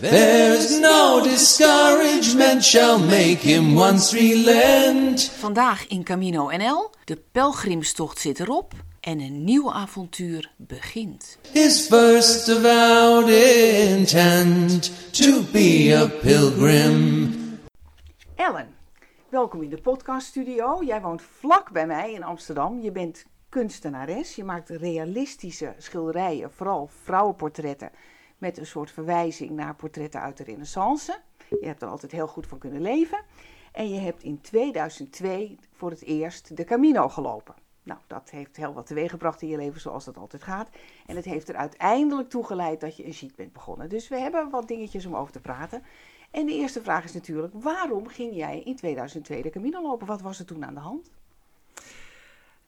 There's no discouragement shall make him once relent. Vandaag in Camino NL. De pelgrimstocht zit erop en een nieuw avontuur begint. His first avowed intent to be a pilgrim. Ellen, welkom in de podcaststudio. Jij woont vlak bij mij in Amsterdam. Je bent kunstenares. Je maakt realistische schilderijen, vooral vrouwenportretten, met een soort verwijzing naar portretten uit de Renaissance. Je hebt er altijd heel goed van kunnen leven. En je hebt in 2002 voor het eerst de Camino gelopen. Nou, dat heeft heel wat teweeggebracht in je leven, zoals dat altijd gaat. En het heeft er uiteindelijk toe geleid dat je een ziek bent begonnen. Dus we hebben wat dingetjes om over te praten. En de eerste vraag is natuurlijk, waarom ging jij in 2002 de Camino lopen? Wat was er toen aan de hand?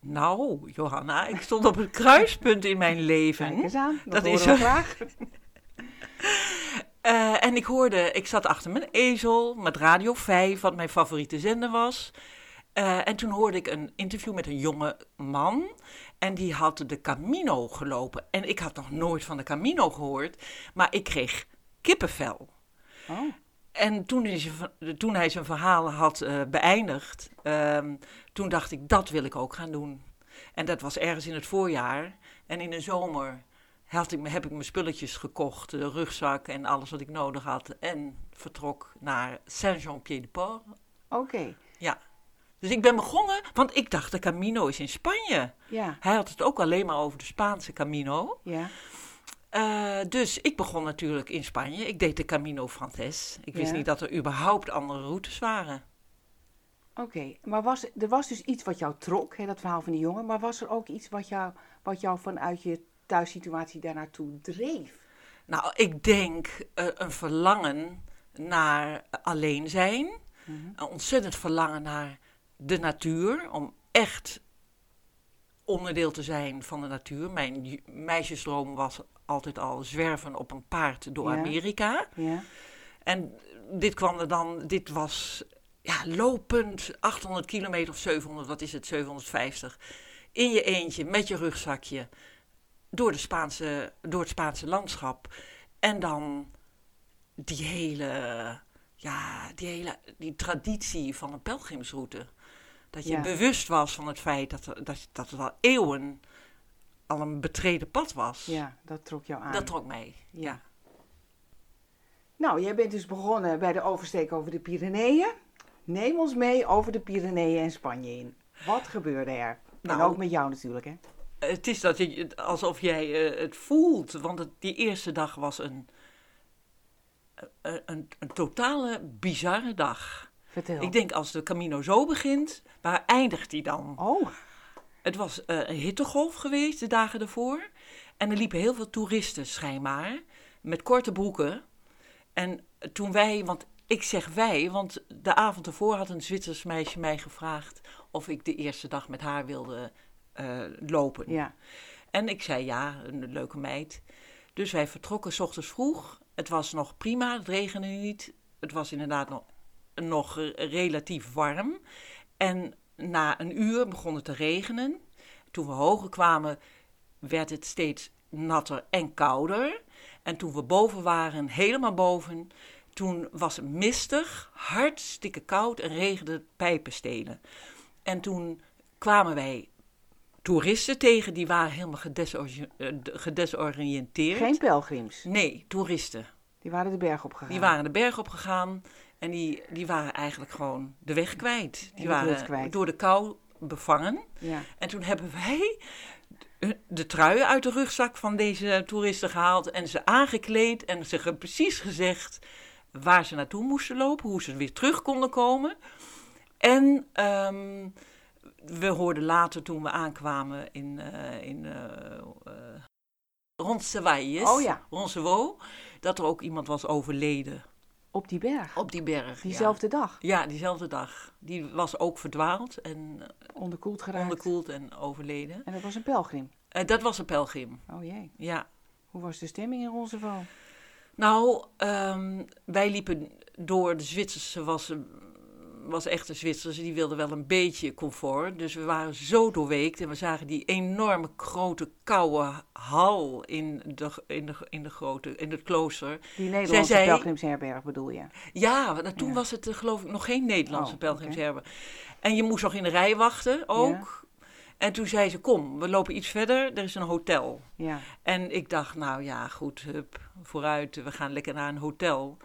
Nou, Johanna, ik stond op een kruispunt in mijn leven. Kijk eens aan, dat, Dat is we zo. Eh, en ik hoorde, ik zat achter mijn ezel met Radio 5, wat mijn favoriete zender was. Eh, en toen hoorde ik een interview met een jonge man. En die had de Camino gelopen. En ik had nog nooit van de Camino gehoord. Maar ik kreeg kippenvel. Oh, En toen hij zijn, toen hij zijn verhaal had eh, beëindigd, ehm, toen dacht ik, dat wil ik ook gaan doen. En dat was ergens in het voorjaar. En in de zomer had ik, heb ik mijn spulletjes gekocht, de rugzak en alles wat ik nodig had. En vertrok naar Saint-Jean-Pied-de-Port. oké. Ja. Dus ik ben begonnen, want ik dacht, de Camino is in Spanje. Ja, Hij had het ook alleen maar over de Spaanse Camino. ja. Eh, dus ik begon natuurlijk in Spanje. Ik deed de Camino Frances. Ik wist Ja. niet dat er überhaupt andere routes waren. Oké, maar was, er was dus iets wat jou trok, hè, dat verhaal van die jongen. Maar was er ook iets wat jou, wat jou vanuit je thuissituatie daar naartoe dreef? Nou, ik denk eh, een verlangen naar alleen zijn. Een ontzettend verlangen naar de natuur. Om echt onderdeel te zijn van de natuur. Mijn meisjesdroom was altijd al zwerven op een paard door Ja. Amerika. Ja, En dit kwam er dan, dit was ja, lopend 800 kilometer of 700, wat is het, 750. In je eentje, met je rugzakje, door, de Spaanse, door het Spaanse landschap. En dan die hele, ja, die hele die traditie van een pelgrimsroute. Dat je Ja. bewust was van het feit dat, dat, dat het al eeuwen al een betreden pad was. ja, dat trok jou aan. Dat trok mij, ja. Nou, jij bent dus begonnen bij de oversteek over de Pyreneeën. Neem ons mee over de Pyreneeën en Spanje in. Wat gebeurde er? en Nou, ook met jou natuurlijk, hè? Het is dat je, alsof jij eh, het voelt, want het, die eerste dag was een, een, een, een totale bizarre dag. Vertel. Ik denk als de Camino zo begint, waar eindigt die dan? Oh, Het was eh, een hittegolf geweest de dagen ervoor. En er liepen heel veel toeristen schijnbaar, met korte broeken. En toen wij, want ik zeg wij, want de avond ervoor had een Zwitsers meisje mij gevraagd of ik de eerste dag met haar wilde eh, lopen. ja. En ik zei ja, een leuke meid. Dus wij vertrokken 's ochtends vroeg. Het was nog prima, het regende niet. Het was inderdaad nog, nog relatief warm. En na een uur begon het te regenen. Toen we hoger kwamen, werd het steeds natter en kouder. En toen we boven waren, helemaal boven, toen was het mistig, hartstikke koud en regende het pijpenstelen. En toen kwamen wij toeristen tegen, die waren helemaal eh, gedesoriënteerd. Geen pelgrims. Nee, toeristen. Die waren de berg opgegaan. Die waren de berg opgegaan en die, die waren eigenlijk gewoon de weg kwijt. Die de waren kwijt. door de kou bevangen. Ja. En toen hebben wij de- truien uit de rugzak van deze toeristen gehaald en ze aangekleed en ze precies gezegd waar ze naartoe moesten lopen, hoe ze weer terug konden komen. En ehm, we hoorden later toen we aankwamen in, eh in eh eh, Roncesvalles, Oh ja. Roncesvalles, dat er ook iemand was overleden Op die berg. op die berg. ja. Diezelfde dag. Ja, diezelfde dag. Die was ook verdwaald en Onderkoeld geraakt. onderkoeld en overleden. En dat was een pelgrim. Dat was een pelgrim, Oh jee. ja. Hoe was de stemming in Roncesvalles? Nou, ehm, wij liepen door de Zwitserse was, was echt een Zwitserse, die wilde wel een beetje comfort. Dus we waren zo doorweekt en we zagen die enorme grote koude hal in, de, in, de, in, de grote, in het klooster. Die Nederlandse zei- pelgrimsherberg bedoel je? Ja, want toen Ja. was het eh, geloof ik nog geen Nederlandse Oh, pelgrimsherberg. En je moest nog in de rij wachten ook. En toen zei ze, kom, we lopen iets verder, er is een hotel. Ja. En ik dacht, nou ja, goed, hup, vooruit, we gaan lekker naar een hotel.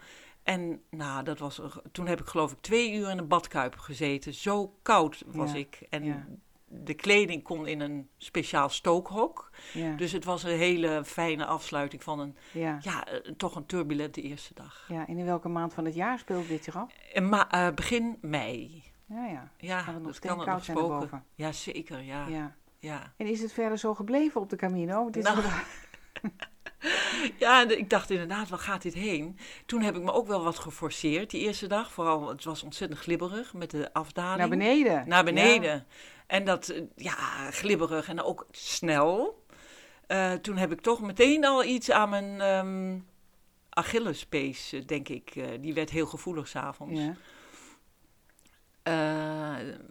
En nou, dat was, toen heb ik geloof ik twee uur in een badkuip gezeten. Zo koud was Ja, ik. En ja. de kleding kon in een speciaal stookhok. Ja. Dus het was een hele fijne afsluiting van een, ja. eh, toch een turbulente eerste dag. Ja, en in welke maand van het jaar speelde dit zich af? En ma- eh, begin mei. Ja, ja. Ja, Kan het nog dat kan het nog zijn? Ja, zeker, ja. ja. En is het verder zo gebleven op de Camino? Dit is Nou, Ja, ik dacht inderdaad, waar gaat dit heen? Toen heb ik me ook wel wat geforceerd die eerste dag. Vooral, het was ontzettend glibberig met de afdaling. naar beneden. Naar beneden. En dat, eh, ja, glibberig en ook snel. Eh, toen heb ik toch meteen al iets aan mijn ehm Achillespees, eh, denk ik. Die werd heel gevoelig s'avonds. Ja.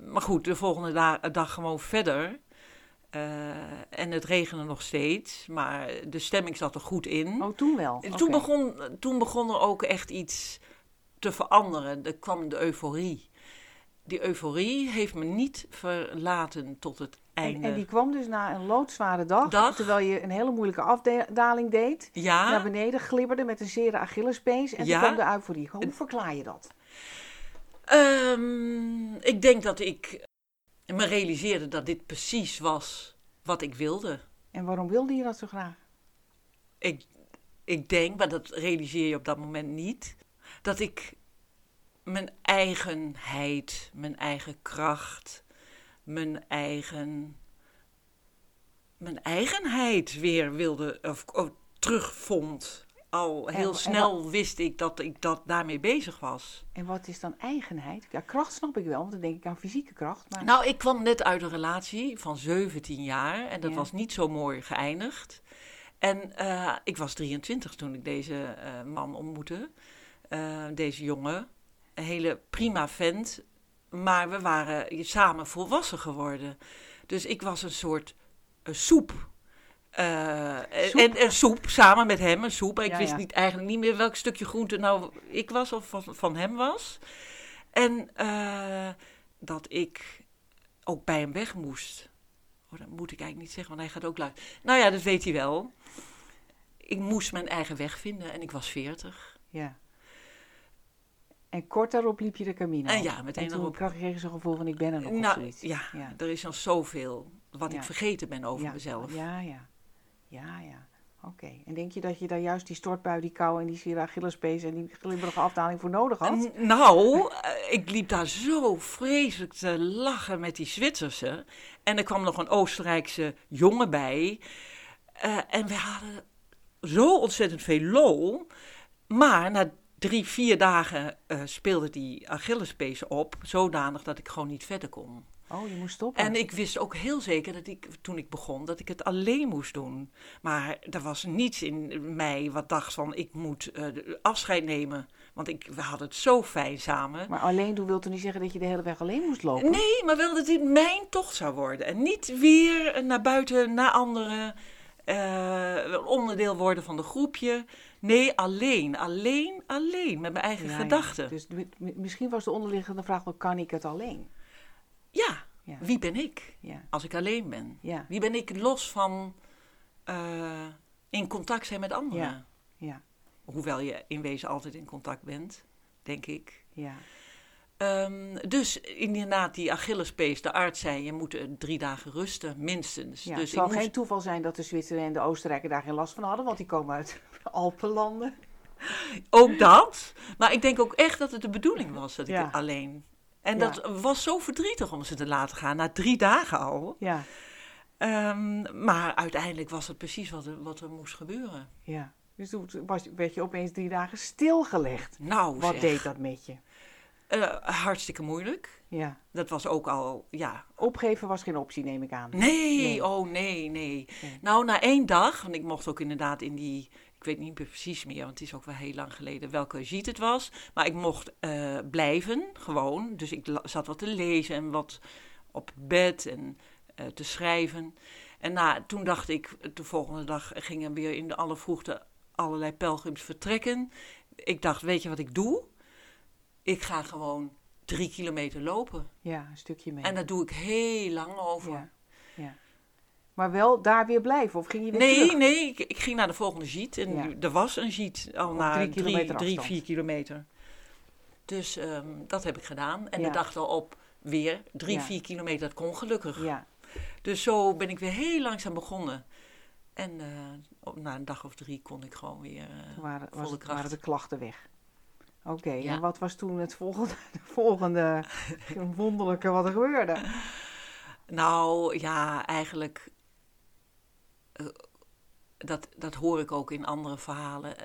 Maar goed, de volgende da- dag gewoon verder. Eh, en het regende nog steeds, maar de stemming zat er goed in. Oh, toen wel. Toen, begon, toen begon er ook echt iets te veranderen. Er kwam de euforie. Die euforie heeft me niet verlaten tot het einde. en die kwam dus na een loodzware dag, Dag. terwijl je een hele moeilijke afdaling deed. ja, Naar beneden glibberde met een zere Achillespees en Ja. toen kwam de euforie. Hoe verklaar je dat? ehm, ik denk dat ik me realiseerde dat dit precies was wat ik wilde. En waarom wilde je dat zo graag? Ik, ik denk, maar dat realiseer je op dat moment niet, dat ik mijn eigenheid, mijn eigen kracht, mijn eigen, mijn eigenheid weer wilde of, of terugvond. Al En- heel en snel wist ik dat ik dat daarmee bezig was. En wat is dan eigenheid? Ja, kracht snap ik wel, want dan denk ik aan fysieke kracht. Maar... Nou, ik kwam net uit een relatie van 17 jaar en dat Ja. was niet zo mooi geëindigd. En eh, ik was 23 toen ik deze eh, man ontmoette, eh, deze jongen. Een hele prima vent, maar we waren samen volwassen geworden. Dus ik was een soort soep. Eh? En, en soep, samen met hem, een soep. Ik Ja, wist ja. niet, eigenlijk niet meer welk stukje groente nou ik was of van, van hem was. En eh, dat ik ook bij hem weg moest. Oh, dat moet ik eigenlijk niet zeggen, want hij gaat ook luisteren. Nou ja, dat weet hij wel. Ik moest mijn eigen weg vinden en ik was veertig. Ja. En kort daarop liep je de Camino. En ja, meteen en toen erop. kreeg je zo'n gevoel van ik ben er nog of Nou, zoiets. ja, Ja. er is nog zoveel wat ik vergeten ben over mezelf. Ja, ja. Ja, ja. Oké. En denk je dat je daar juist die stortbui, die kou en die zere Achillespees en die glibberige afdaling voor nodig had? Nou, eh, ik liep daar zo vreselijk te lachen met die Zwitserse. En er kwam nog een Oostenrijkse jongen bij. Eh, en we hadden zo ontzettend veel lol. Maar na drie, vier dagen eh, speelde die Achillespees op. Zodanig dat ik gewoon niet verder kon. Oh, je moest stoppen. En ik wist ook heel zeker dat ik, toen ik begon, dat ik het alleen moest doen. Maar er was niets in mij wat dacht van, ik moet eh, afscheid nemen. Want ik, we hadden het zo fijn samen. Maar alleen doen wil toch niet zeggen dat je de hele weg alleen moest lopen? Nee, maar wel dat dit mijn tocht zou worden. En niet weer naar buiten, naar anderen, eh, onderdeel worden van de groepje. Nee, alleen, alleen, alleen, met mijn eigen Ja, ja. gedachten. Dus mi- mi- misschien was de onderliggende vraag wel, kan ik het alleen? Ja, Ja. wie ben ik Ja. als ik alleen ben? Ja. Wie ben ik los van eh, in contact zijn met anderen? Ja. Ja. Hoewel je in wezen altijd in contact bent, denk ik. Ja. Ehm, dus inderdaad, die Achillespees, de arts zei, je moet drie dagen rusten, minstens. Ja, dus het zal moest- geen toeval zijn dat de Zwitsers en de Oostenrijker daar geen last van hadden, want die komen uit Alpenlanden. Ook dat. Maar ik denk ook echt dat het de bedoeling was dat ik Ja. alleen... En Ja. dat was zo verdrietig om ze te laten gaan, na drie dagen al. Ja, Ehm, maar uiteindelijk was het precies wat er, wat er moest gebeuren. je Dus toen was, werd je opeens drie dagen stilgelegd. Nou, Wat zeg. deed dat met je? Eh, hartstikke moeilijk. Ja. Dat was ook al, ja... Opgeven was geen optie, neem ik aan. Nee, Nee. oh nee, nee. Nee. Nou, na één dag, want ik mocht ook inderdaad in die... Ik weet niet meer precies meer, want het is ook wel heel lang geleden welke jeet het was. Maar ik mocht eh, blijven, gewoon. Dus ik zat wat te lezen en wat op bed en eh, te schrijven. En na, toen dacht ik, de volgende dag gingen weer in de alle vroegte allerlei pelgrims vertrekken. Ik dacht, weet je wat ik doe? Ik ga gewoon drie kilometer lopen. Ja, een stukje mee. En daar doe ik heel lang over. ja. Maar wel daar weer blijven? Of ging je weer Nee, terug? nee, ik, ik ging naar de volgende jeet. En Ja. er was een jeet al Op na drie drie, drie, vier kilometer. Dus ehm, dat heb ik gedaan. En Ja. de dag erop weer drie, Ja. vier kilometer. Dat kon gelukkig. Ja, Dus zo ben ik weer heel langzaam begonnen. En eh, op, na een dag of drie kon ik gewoon weer toen waren, volle kracht. waren de klachten weg. Oké, Ja. en wat was toen het volgende, de volgende wonderlijke wat er gebeurde? Nou ja, eigenlijk. Eh, dat, dat hoor ik ook in andere verhalen.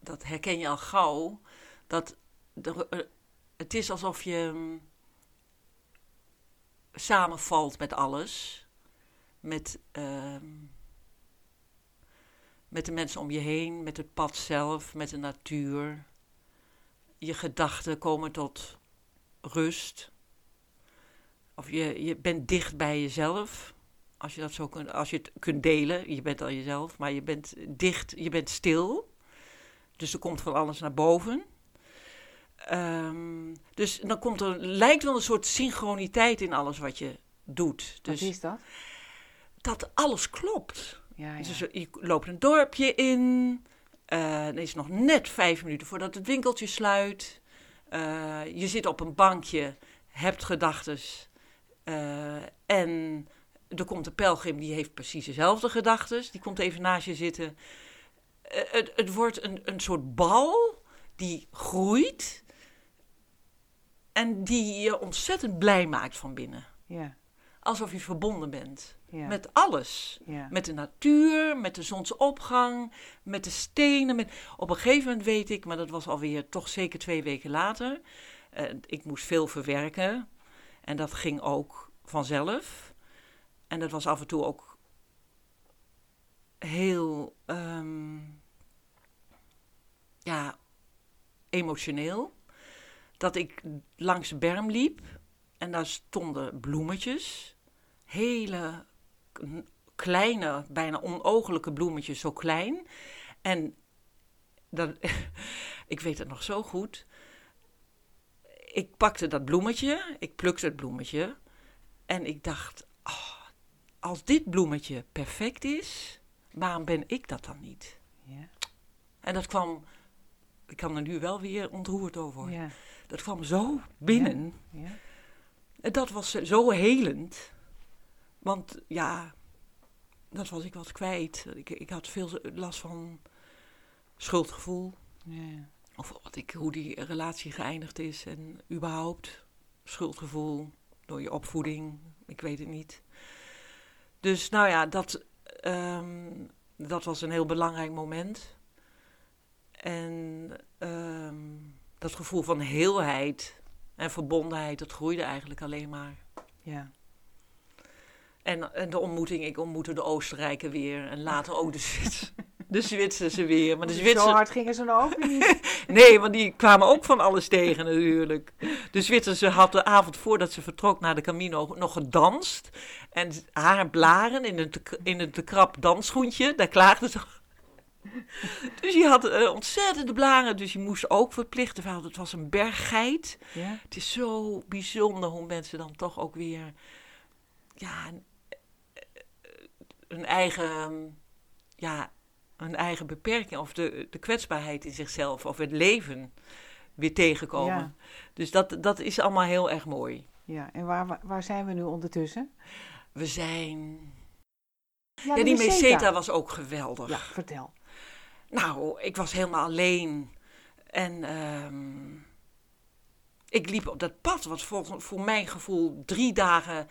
Dat herken je al gauw. Dat eh, het is alsof je mm, samenvalt met alles. Met, ehm, met de mensen om je heen, met het pad zelf, met de natuur. Je gedachten komen tot rust. Of je, je bent dicht bij jezelf. Als je, dat zo kunt, als je het kunt delen. Je bent al jezelf, maar je bent dicht, je bent stil. Dus er komt van alles naar boven. Ehm, dus dan komt er, lijkt wel een soort synchroniteit in alles wat je doet. Wat Dus is dat? dat alles klopt. Ja, ja. Dus je loopt een dorpje in. eh dan is nog net vijf minuten voordat het winkeltje sluit. Eh, je zit op een bankje, hebt gedachtes. eh, en er komt een pelgrim die heeft precies dezelfde gedachtes. Die komt even naast je zitten. Eh, het, het wordt een, een soort bal die groeit. En die je ontzettend blij maakt van binnen. ja, Alsof je verbonden bent. ja, Met alles. ja. Met de natuur, met de zonsopgang, met de stenen. Met... Op een gegeven moment weet ik, maar dat was alweer toch zeker twee weken later. eh, ik moest veel verwerken. En dat ging ook vanzelf. En dat was af en toe ook heel ehm, ja, emotioneel. Dat ik langs berm liep en daar stonden bloemetjes. Hele kleine, bijna onogelijke bloemetjes, zo klein. En dat, ik weet het nog zo goed. Ik pakte dat bloemetje, ik plukte het bloemetje. En ik dacht, als dit bloemetje perfect is, waarom ben ik dat dan niet? ja, En dat kwam, ik kan er nu wel weer ontroerd over. worden. ja, Dat kwam zo binnen. ja. En dat was zo helend. Want ja, dat was ik wat kwijt. Ik, ik had veel last van schuldgevoel. ja. Of wat ik, hoe die relatie geëindigd is. En überhaupt schuldgevoel door je opvoeding. Ik weet het niet. Dus nou ja, dat, ehm, dat was een heel belangrijk moment. En ehm, dat gevoel van heelheid en verbondenheid, dat groeide eigenlijk alleen maar. ja. En, en de ontmoeting, ik ontmoette de Oostenrijker weer. En later ook de, Zwits, de Zwitserse weer. Maar de Zo Zwitser, hard gingen ze nou ook niet. Nee, want die kwamen ook van alles tegen natuurlijk. De Zwitserse had de avond voordat ze vertrok naar de Camino nog gedanst. En haar blaren in een te, in een te krap dansschoentje, daar klaagde ze. Dus die had eh, ontzettende blaren, dus die moest ook verplicht. Terwijl het was een berggeit. Ja, Het is zo bijzonder hoe mensen dan toch ook weer ja, een, een eigen, ja, een eigen beperking of de, de kwetsbaarheid in zichzelf of het leven weer tegenkomen. Ja. Dus dat, dat is allemaal heel erg mooi. ja. En waar, waar, zijn we nu ondertussen? We zijn. Ja, die Meseta. meseta was ook geweldig. Ja, vertel. Nou, ik was helemaal alleen. En ehm, ik liep op dat pad, wat voor, voor mijn gevoel drie dagen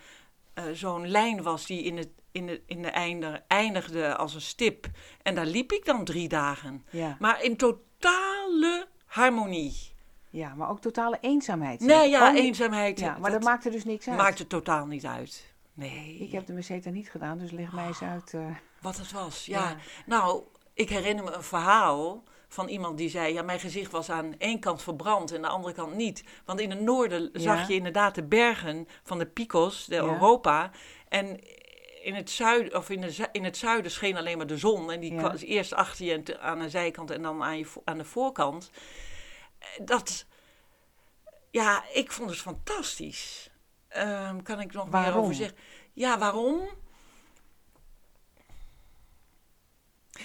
eh, zo'n lijn was die in, het, in, de, in de einde eindigde als een stip. En daar liep ik dan drie dagen. Ja, Maar in totale harmonie. ja maar ook totale eenzaamheid. Nee, ja, Oh, eenzaamheid. Ja, maar dat, maakte dus niks uit. maakte totaal niet uit. Nee. Ik heb de Meseta niet gedaan, dus leg mij eens uit. eh. Wat het was, ja. Ja. Nou, ik herinner me een verhaal van iemand die zei: Ja, mijn gezicht was aan één kant verbrand en de andere kant niet. Want in het noorden zag je inderdaad de bergen van de Picos, de Ja. Europa. En in het, zuiden, of in, de, in het zuiden scheen alleen maar de zon. En die Ja. kwam eerst achter je te- aan de zijkant en dan aan, je, aan de voorkant. Eh, Dat, ja, ik vond het fantastisch. Ehm, kan ik nog meer over zeggen? Ja, waarom?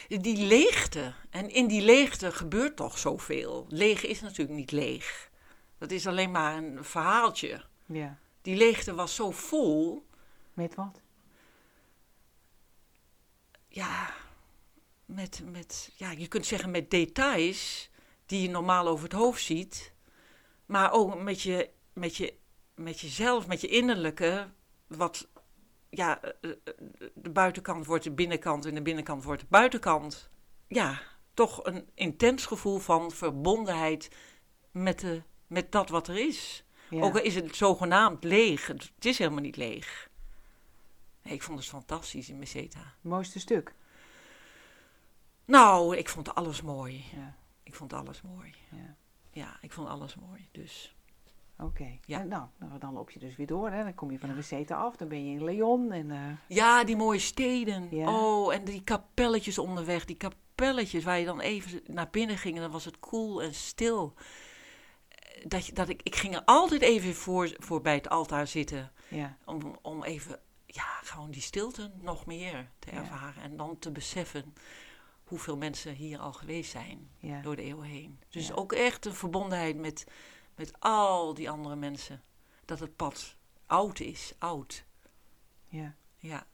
Die leegte. En in die leegte gebeurt toch zoveel. Leeg is natuurlijk niet leeg. Dat is alleen maar een verhaaltje. Ja. Die leegte was zo vol. Met wat? Ja, met, met, ja, je kunt zeggen met details die je normaal over het hoofd ziet. Maar ook met, je, met, je, met jezelf, met je innerlijke. Wat, ja, eh, eh, de buitenkant wordt de binnenkant en de binnenkant wordt de buitenkant. Ja, toch een intens gevoel van verbondenheid met, de, met dat wat er is. Ja. Ook al is het zogenaamd leeg, het is helemaal niet leeg. Ik vond het fantastisch in Meseta. Het mooiste stuk. Nou, ik vond alles mooi. Ja. Ik vond alles mooi. Ja. Ja, ik vond alles mooi. Dus Oké. Ja. Nou, nou, dan loop je dus weer door. Hè. Dan kom je van de Meseta af. Dan ben je in Leon. En, eh, ja, die mooie steden. Ja. Oh, en die kapelletjes onderweg. Die kapelletjes waar je dan even naar binnen ging en dan was het koel en stil. Dat, je, dat ik, ik ging er altijd even voor, voor bij het altaar zitten. ja. Om, om even, ja, gewoon die stilte nog meer te Ja. ervaren. En dan te beseffen hoeveel mensen hier al geweest zijn. Ja. door de eeuwen heen. Dus Ja. ook echt een verbondenheid met, met al die andere mensen. Dat het pad oud is, oud. ja. Ja.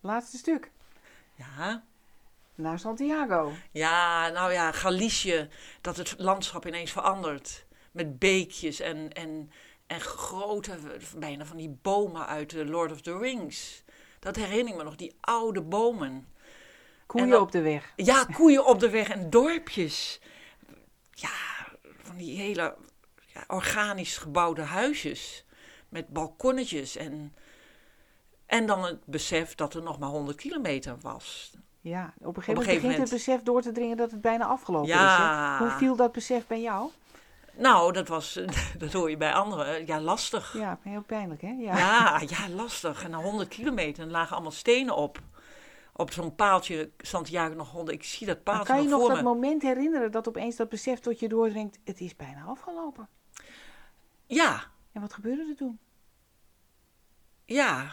Laatste stuk. Ja, Naar Santiago. ja nou ja, Galicië, dat het landschap ineens verandert. Met beekjes en, en, en grote, bijna van die bomen uit de Lord of the Rings. Dat herinner ik me nog, die oude bomen. Koeien dan- op de weg. Ja, koeien op de weg en dorpjes. Ja, van die hele ja, organisch gebouwde huisjes. Met balkonnetjes en, en dan het besef dat er nog maar 100 kilometer was. Ja, op een gegeven, een moment begint het besef door te dringen dat het bijna afgelopen Ja. is. Hè? Hoe viel dat besef bij jou? Nou, dat was, dat hoor je bij anderen, ja, lastig. Ja, heel pijnlijk hè? Ja. Ja, ja, lastig. En na 100 kilometer en lagen allemaal stenen op. Op zo'n paaltje, Santiago nog 100. Ik zie dat Maar paaltje kan je nog dat me. moment herinneren dat opeens dat besef tot je doordringt, het is bijna afgelopen. Ja, En wat gebeurde er toen? Ja,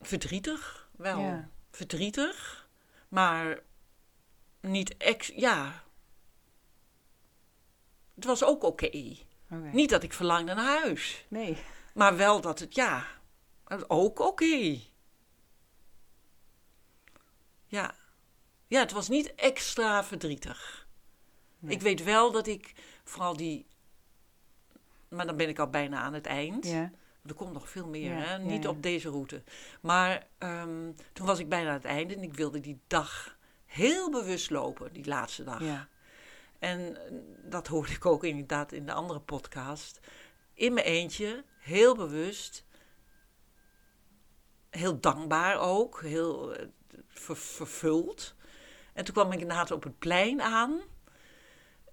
verdrietig wel. Ja. Verdrietig, maar niet ex. Ja. Het was ook oké. Niet dat ik verlangde naar huis, Nee. maar wel dat het, ja, het ook oké. Ja. Ja, het was niet extra verdrietig. Nee. Ik weet wel dat ik vooral die. Maar dan ben ik al bijna aan het eind. Ja. Er komt nog veel meer, Ja, hè? ja, niet op deze route. Maar ehm, toen was ik bijna aan het einde en ik wilde die dag heel bewust lopen, die laatste dag. Ja. En dat hoorde ik ook inderdaad in de andere podcast. In mijn eentje, heel bewust. Heel dankbaar ook, heel eh, ver- vervuld. En toen kwam ik inderdaad op het plein aan.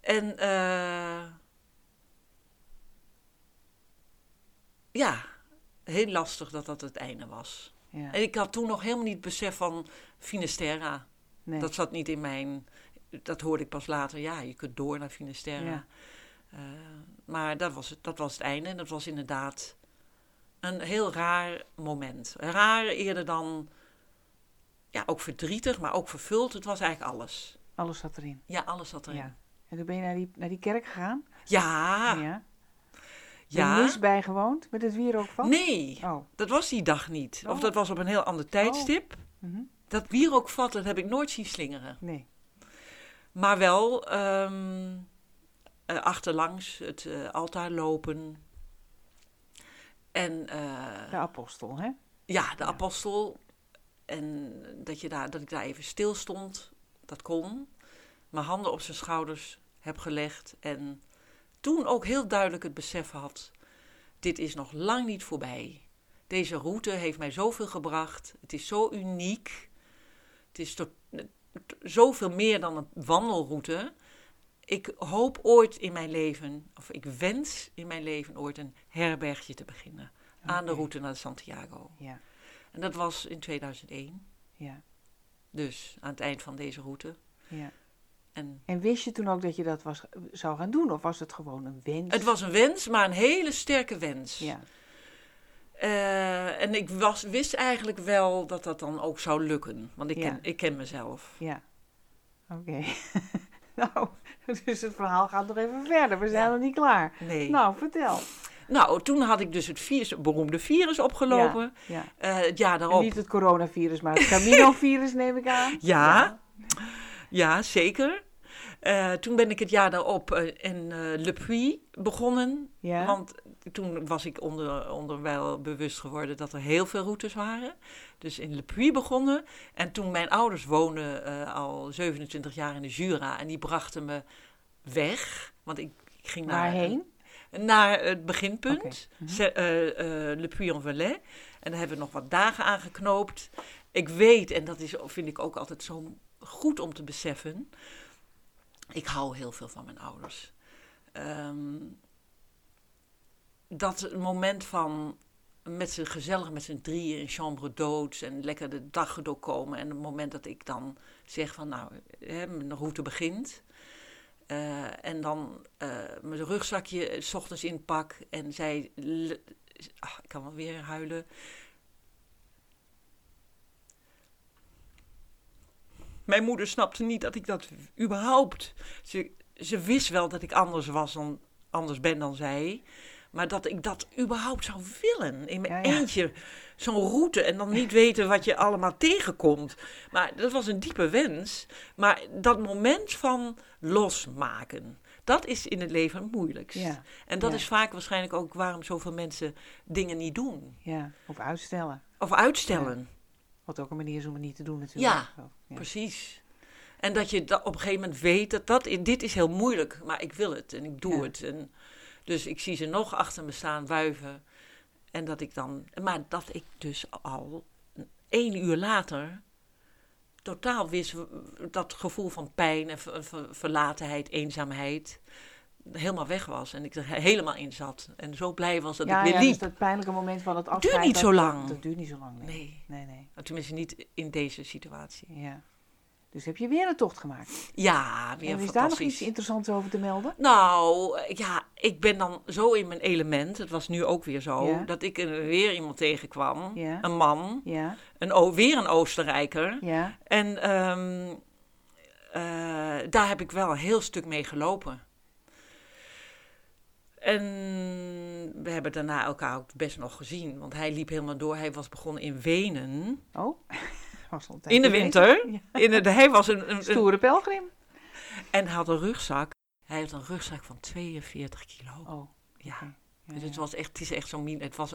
En eh, ja, heel lastig dat dat het einde was. ja. En ik had toen nog helemaal niet besef van Finisterra. Nee. Dat zat niet in mijn. Dat hoorde ik pas later. Ja, je kunt door naar Finisterre. Ja. Eh, maar dat was, het, dat was het einde. En dat was inderdaad een heel raar moment. Raar eerder dan. Ja, ook verdrietig, maar ook vervuld. Het was eigenlijk alles. Alles zat erin. Ja, alles zat erin. Ja. En toen ben je naar die, naar die kerk gegaan? Ja, ja. ja. Ja. Er is bijgewoond met het wierookvat? Nee, Oh. dat was die dag niet. Of Oh. dat was op een heel ander tijdstip. Mhm. Dat wierookvat, dat heb ik nooit zien slingeren. Nee. Maar wel ehm, eh, achterlangs het eh, altaar lopen. En eh, De apostel, hè? ja, de apostel. En dat, je daar, dat ik daar even stil stond, dat kon. Mijn handen op zijn schouders heb gelegd. En toen ook heel duidelijk het besef had: dit is nog lang niet voorbij. Deze route heeft mij zoveel gebracht. Het is zo uniek. Het is tot, t- zoveel meer dan een wandelroute. Ik hoop ooit in mijn leven, of ik wens in mijn leven ooit een herbergje te beginnen. Aan de route naar Santiago. Ja, En dat was in 2001. ja, Dus aan het eind van deze route. ja. En En wist je toen ook dat je dat was, zou gaan doen? Of was het gewoon een wens? het was een wens, maar een hele sterke wens. Ja, Eh, en ik was, wist eigenlijk wel dat dat dan ook zou lukken. Want ik, Ja. ken, ik ken mezelf. ja. Oké. nou, dus het verhaal gaat nog even verder. We zijn Ja. nog niet klaar. Nee. Nou, Nou, vertel. toen had ik dus het virus, het beroemde virus opgelopen. Ja. Eh, het jaar En daarop. niet het coronavirus, maar het Camino-virus neem ik aan. Ja, ja. zeker. Eh, toen ben ik het jaar daarop eh, in eh, Le Puy begonnen. Ja. Want toen was ik onder, onderwijl bewust geworden dat er heel veel routes waren. Dus in Le Puy begonnen. En toen mijn ouders woonden al 27 jaar in de Jura. En die brachten me weg. Want ik, ik ging naar... Waarheen? Naar het beginpunt. Mhm. Le Puy-en-Velay. En daar hebben we nog wat dagen aan geknoopt. Ik weet, en dat is, vind ik ook altijd zo goed om te beseffen... Ik hou heel veel van mijn ouders. Ehm, dat moment van met z'n gezellig met z'n drieën in chambre doods en lekker de dag doorkomen. En het moment dat ik dan zeg van nou, hè, mijn route begint. Eh, en dan eh, mijn rugzakje 's ochtends inpak en zij, ah, ik kan wel weer huilen. Mijn moeder snapte niet dat ik dat überhaupt. Ze, ze wist wel dat ik anders was dan anders ben dan zij. Maar dat ik dat überhaupt zou willen. In mijn Ja, ja. eentje. Zo'n route. En dan niet weten wat je allemaal tegenkomt. Maar dat was een diepe wens. Maar dat moment van losmaken. Dat is in het leven het moeilijkst. Ja. En dat is vaak waarschijnlijk ook waarom zoveel mensen dingen niet doen. Ja, of uitstellen. Of uitstellen. Wat ook een manier is om het niet te doen natuurlijk. Ja. Precies. En dat je da- op een gegeven moment weet dat, dat dit is heel moeilijk, maar ik wil het en ik doe Ja. het. En dus ik zie ze nog achter me staan wuiven. En dat ik dan, maar dat ik dus al één uur later totaal wist dat gevoel van pijn en ver- ver- verlatenheid, eenzaamheid helemaal weg was. En ik er helemaal in zat. En zo blij was dat ja, ik weer ja, liep. dus dat pijnlijke moment van het afscheid. niet dat- zo lang. Dat, duurt niet zo lang. Nee. Nee, Nee, nee. tenminste niet in deze situatie. Ja. Dus heb je weer een tocht gemaakt. Ja, weer en is daar nog iets interessants over te melden? Nou, eh, ja, ik ben dan zo in mijn element. Het was nu ook weer zo. Ja. Dat ik er weer iemand tegenkwam. Ja. Een man. Ja, Een, weer een Oostenrijker. ja, En ehm, eh, daar heb ik wel een heel stuk mee gelopen. En we hebben daarna elkaar ook best nog gezien. Want hij liep helemaal door. Hij was begonnen in Wenen. Oh, was al In de winter. In de, hij was een, een, Stoere pelgrim. en had een rugzak. Hij had een rugzak van 42 kilo. Oh, Ja. Dus het ja. was echt, het is echt zo'n, het was,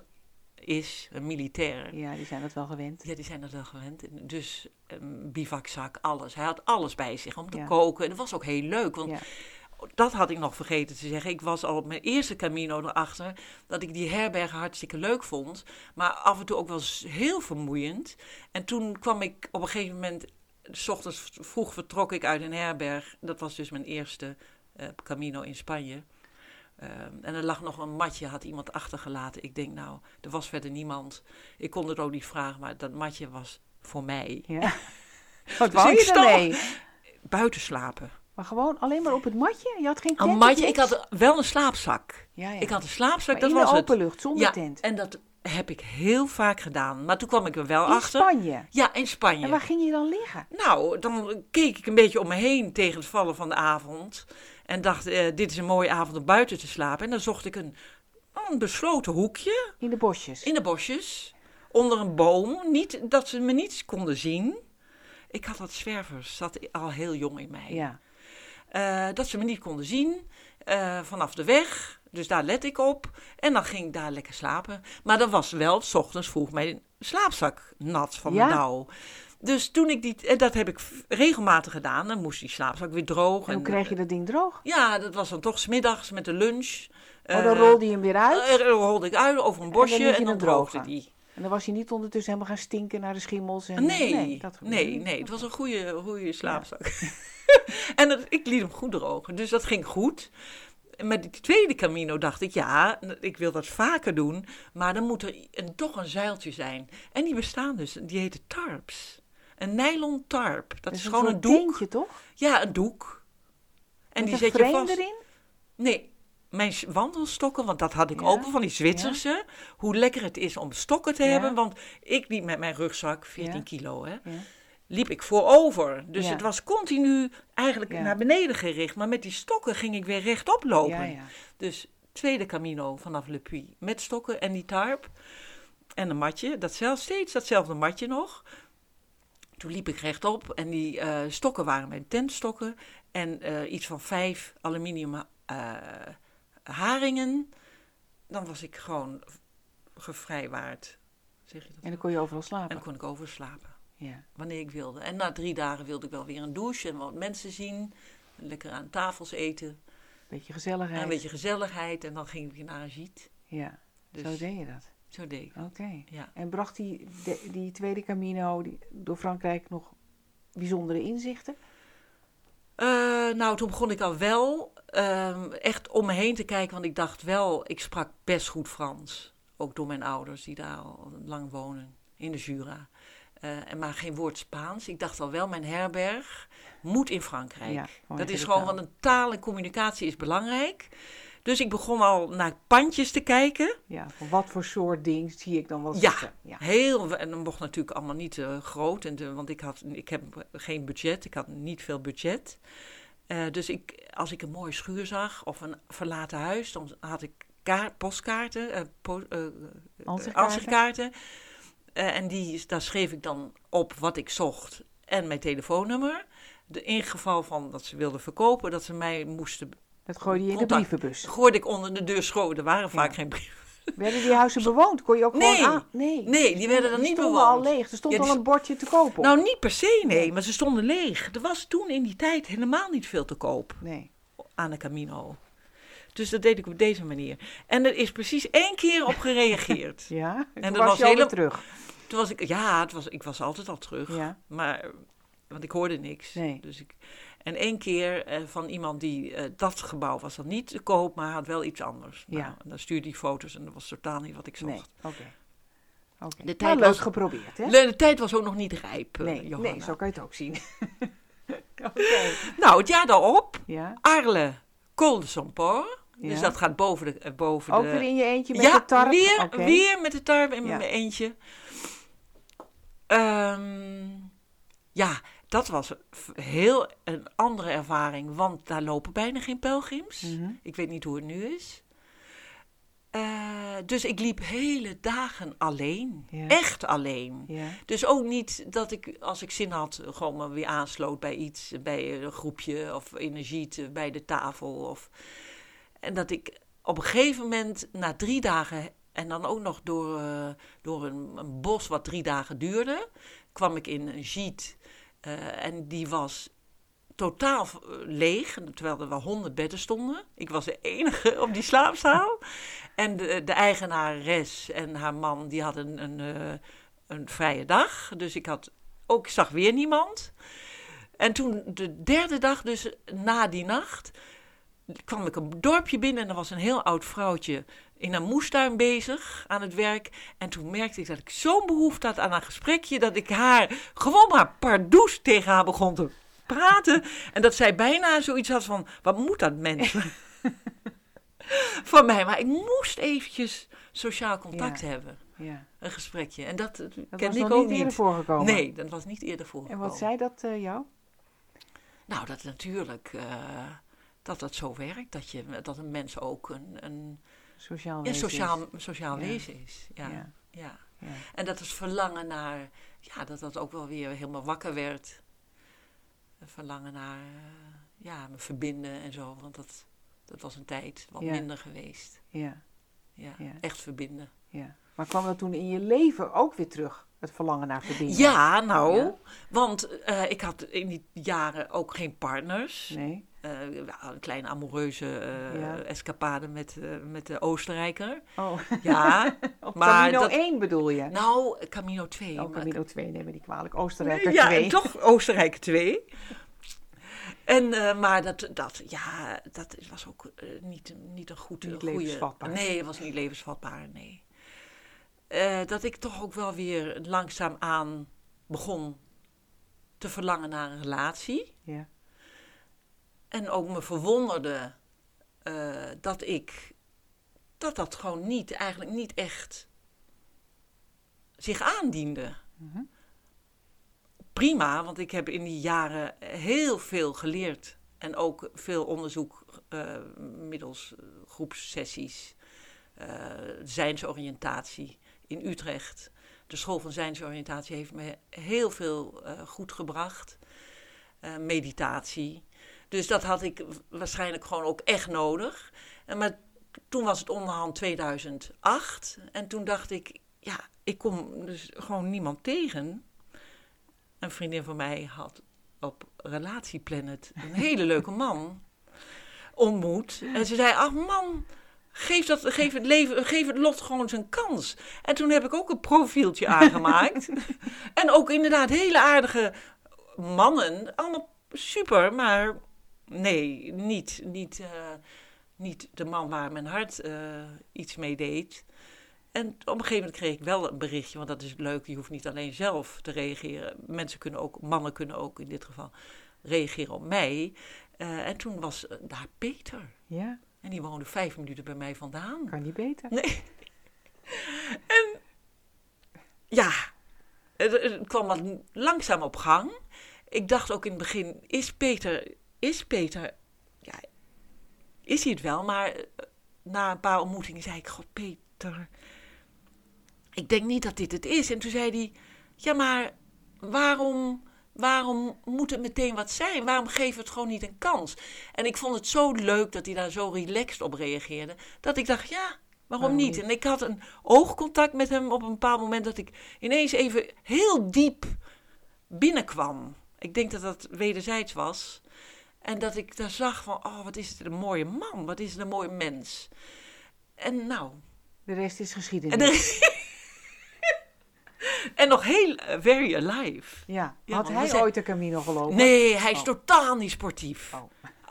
is een militair. ja, die zijn dat wel gewend. Ja, die zijn dat wel gewend. En Dus een bivakzak, alles. Hij had alles bij zich om te koken. En dat was ook heel leuk, want. Dat had ik nog vergeten te zeggen. Ik was al op mijn eerste Camino erachter dat ik die herbergen hartstikke leuk vond. Maar af en toe ook wel heel vermoeiend. En toen kwam ik op een gegeven moment, s ochtends vroeg vertrok ik uit een herberg. Dat was dus mijn eerste eh, Camino in Spanje. Ehm, en er lag nog een matje, had iemand achtergelaten. Ik denk, nou, er was verder niemand. Ik kon het ook niet vragen, maar dat matje was voor mij. Ja. Wat Dus wou je? Buiten slapen. Maar gewoon alleen maar op het matje? Je had geen tent Een matje, ik had wel een slaapzak. Ja, ja. Ik had een slaapzak, maar dat in was de het. open lucht, zonder ja, tent. en dat heb ik heel vaak gedaan. Maar toen kwam ik er wel In achter. Spanje. Ja, in Spanje. En waar ging je dan liggen? Nou, dan keek ik een beetje om me heen tegen het vallen van de avond. En dacht, eh, dit is een mooie avond om buiten te slapen. En dan zocht ik een, een besloten hoekje In de bosjes. in de bosjes. Onder een boom. Niet, dat ze me niet konden zien. Ik had dat zwervers, zat al heel jong in mij. Ja. Eh, dat ze me niet konden zien eh, vanaf de weg. Dus daar let ik op. En dan ging ik daar lekker slapen. Maar dan was wel, s ochtends vroeg mijn slaapzak nat van Ja. de dauw. Dus toen ik die, en dat heb ik regelmatig gedaan. Dan moest die slaapzak weer droog. En hoe kreeg je dat ding droog? Ja, dat was dan toch smiddags met de lunch. Oh, dan Eh, rolde je hem weer uit. eh, rolde ik uit over een bosje en dan, droogde drogen. die. En dan was je niet ondertussen helemaal gaan stinken naar de schimmels? En, Nee, nee, dat nee, niet. het was een goede, goede slaapzak. en dat, ik liet hem goed drogen, dus dat ging goed. Met die tweede Camino dacht ik, ja, ik wil dat vaker doen, maar dan moet er een, toch een zuiltje zijn. En die bestaan dus, die heten tarps. Een nylon tarp, dat, is een gewoon een doek. tentje, toch? Ja, een doek. En Met die een zet je vast. erin? Nee, mijn wandelstokken, want dat had ik Ja, open van die Zwitserse. Hoe lekker het is om stokken te Ja. hebben. Want ik liep met mijn rugzak, 14 Ja. kilo, hè, Ja. Liep ik voorover. Dus Ja. het was continu eigenlijk Ja. naar beneden gericht. Maar met die stokken ging ik weer rechtop lopen. Ja. Dus tweede Camino vanaf Le Puy met stokken en die tarp. En een matje, dat zelf, steeds datzelfde matje nog. Toen liep ik rechtop en die eh, stokken waren mijn tentstokken. En eh, iets van vijf aluminium eh, haringen. Dan was ik gewoon gevrijwaard. Zeg je dat? En dan kon je overal En slapen. dan kon ik overslapen, Ja. wanneer ik wilde. En na drie dagen wilde ik wel weer een douche en wat mensen zien. Lekker aan tafels eten. Beetje gezelligheid. En een beetje gezelligheid. En dan ging ik weer naar giet. Ja, Dus zo deed je dat. zo deed ik. Oké. Ja. En bracht die, de- die tweede Camino die, door Frankrijk nog bijzondere inzichten? Eh, nou, toen begon ik al wel ehm, echt om me heen te kijken, want ik dacht wel, ik sprak best goed Frans. Ook door mijn ouders die daar al lang wonen, in de Jura. En maar geen woord Spaans. Ik dacht al wel, mijn herberg moet in Frankrijk. Ja, dat is gewoon, want een taal en communicatie is belangrijk. Dus ik begon al naar pandjes te kijken. Ja, van wat voor soort ding zie ik dan wel Ja, zitten? Ja. Heel, en dan mocht natuurlijk allemaal niet eh, groot, en de, want ik, had, ik heb geen budget, ik had niet veel budget. Eh, dus ik, als ik een mooie schuur zag of een verlaten huis, dan had ik kaart, postkaarten, po, eh, en die, daar schreef ik dan op wat ik zocht en mijn telefoonnummer. De, in geval van dat ze wilden verkopen, dat ze mij moesten. Dat gooide je in de brievenbus. Gooide ik onder de deur schoon. Er waren vaak Ja. geen brieven. Werden die huizen bewoond? Kon je ook Nee. gewoon... Ah, nee. Nee, die werden dan Die niet stonden bewoond. al leeg. Er stond Ja, die al een bordje te koop op. Nou, niet per se, nee, maar ze stonden leeg. Er was toen in die tijd helemaal niet veel te koop nee. aan de Camino. Dus dat deed ik op deze manier. En er is precies één keer op gereageerd. Ja, en dat was, was je alweer hele- terug. Toen was ik, ja, het was, ik was altijd al terug. Ja. Maar, want ik hoorde niks. Nee. Dus ik, en één keer eh, van iemand die, eh, dat gebouw was dan niet te koop, maar had wel iets anders. Ja. Nou, en dan stuurde hij foto's en dat was totaal niet wat ik zocht. Nee, oké. De Nou, tijd was- geprobeerd, hè? De, de tijd was ook nog niet rijp, eh, Nee, Johanna. nee, zo kan je het ook zien. Nou, het jaar daarop Ja, Arles, Col de Somport. Dus Ja. dat gaat boven de... Boven ook de... weer in je eentje met ja, de tarp? Weer, Oké. weer met de tarp in Ja. mijn eentje. Ehm, ja, dat was heel een andere ervaring, want daar lopen bijna geen pelgrims. Mhm. Ik weet niet hoe het nu is. Eh, dus ik liep hele dagen alleen. Ja. Echt alleen. Ja, Dus ook niet dat ik, als ik zin had, gewoon me weer aansloot bij iets, bij een groepje of energie bij de tafel. Of, en dat ik op een gegeven moment, na drie dagen, en dan ook nog door, eh, door een, een bos wat drie dagen duurde, kwam ik in een jeet. eh, en die was totaal eh, leeg, terwijl er wel honderd bedden stonden. Ik was de enige op die slaapzaal. En de, de eigenares en haar man, die hadden een, eh, een vrije dag. Dus ik had ook, zag weer niemand. En toen de derde dag, dus na die nacht, kwam ik een dorpje binnen en er was een heel oud vrouwtje in een moestuin bezig aan het werk. En toen merkte ik dat ik zo'n behoefte had aan een gesprekje, dat ik haar gewoon maar pardoes tegen haar begon te praten. En dat zij bijna zoiets had van, wat moet dat mens van mij? Maar ik moest eventjes sociaal contact Ja. hebben, ja. een gesprekje. En dat, dat kende ik ook niet eerder niet. voorgekomen. Nee, dat was niet eerder En voorgekomen. wat zei dat eh, jou? Nou, dat natuurlijk, eh, dat dat zo werkt. Dat, je, dat een mens ook een, een, Sociaal wezen sociaal, is. sociaal Ja. wezen is. Ja, Ja. ja. Ja. En dat het verlangen naar, ja, dat dat ook wel weer helemaal wakker werd. Een verlangen naar, eh, ja, me verbinden en zo. Want dat, dat was een tijd wat Ja. minder geweest. Ja, Ja, Ja. echt verbinden. ja. Maar kwam dat toen in je leven ook weer terug? Het verlangen naar verbinding? Ja, nou, Ja. want eh, ik had in die jaren ook geen partners. Nee? Eh, een kleine amoureuze eh, Ja. escapade met, met de Oostenrijker. Oh, Ja, op maar Camino dat- 1 bedoel je? nou, Camino 2. oh, maar- Camino 2, neem me niet kwalijk. Oostenrijker ja, 2. toch Oostenrijk 2. En, maar dat, dat, ja, dat was ook niet, niet een goed, Niet goede... levensvatbaar. Nee, het was niet levensvatbaar, nee. Eh, dat ik toch ook wel weer langzaamaan begon te verlangen naar een relatie. Ja. En ook me verwonderde eh, dat ik... Dat dat gewoon niet, eigenlijk niet echt zich aandiende. Mhm. Prima, want ik heb in die jaren heel veel geleerd. En ook veel onderzoek eh, middels groepssessies. eh zijnsoriëntatie in Utrecht. De school van zijnsoriëntatie heeft me heel veel eh, goed gebracht. Eh, meditatie. Dus dat had ik waarschijnlijk gewoon ook echt nodig. En maar toen was het onderhand 2008. En toen dacht ik, ja, ik kom dus gewoon niemand tegen. Een vriendin van mij had op Relatieplanet een hele leuke man ontmoet. En ze zei, ach man, geef, dat, geef, het leven, geef het lot gewoon zijn kans. En toen heb ik ook een profieltje aangemaakt. en ook inderdaad hele aardige mannen. Allemaal super, maar nee, niet, niet, eh, niet de man waar mijn hart eh, iets mee deed. En op een gegeven moment kreeg ik wel een berichtje, want dat is leuk. Je hoeft niet alleen zelf te reageren. Mensen kunnen ook, mannen kunnen ook in dit geval reageren op mij. Eh, en toen was daar Peter. ja, En die woonde vijf minuten bij mij vandaan. kan niet beter. Nee. En ja, het, kwam wat langzaam op gang. Ik dacht ook in het begin, is Peter, is Peter, ja, is hij het wel? Maar eh, na een paar ontmoetingen zei ik, god Peter, ik denk niet dat dit het is. En toen zei hij, ja maar waarom, waarom moet het meteen wat zijn? Waarom geven we het gewoon niet een kans? En ik vond het zo leuk dat hij daar zo relaxed op reageerde, dat ik dacht, ja, waarom niet? En ik had een oogcontact met hem op een bepaald moment dat ik ineens even heel diep binnenkwam. Ik denk dat dat wederzijds was. En dat ik daar zag van, oh, wat is het een mooie man, wat is het een mooie mens. En nou, De rest is geschiedenis. En, nog heel eh, very alive. ja. Ja, Had we hij ooit de Camino gelopen? Nee, hij is Oh. totaal niet sportief. Oh,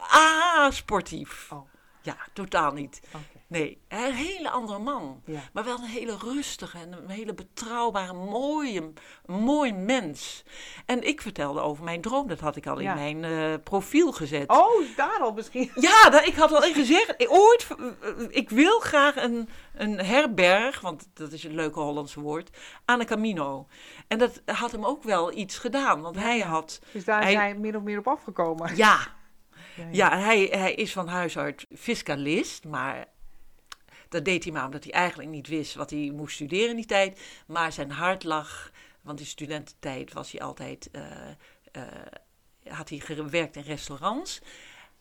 Ah, sportief. oh, Ja, totaal niet. Nee, een hele andere man. Ja. Maar wel een hele rustige en een hele betrouwbare, mooie, mooi mens. En ik vertelde over mijn droom, dat had ik al Ja. in mijn eh, profiel gezet. Oh, daar al misschien. Ja, dat, ik had al in gezegd, ik- ooit, eh, ik wil graag een, een herberg, want dat is een leuke Hollandse woord, aan de Camino. En dat had hem ook wel iets gedaan, want hij had, Dus daar Hij- zijn min of meer op afgekomen. ja, Ja, hij, hij is van huis uit fiscalist, maar dat deed hij maar omdat hij eigenlijk niet wist wat hij moest studeren in die tijd. Maar zijn hart lag, want in studententijd was hij altijd, eh, eh, had hij gewerkt in restaurants.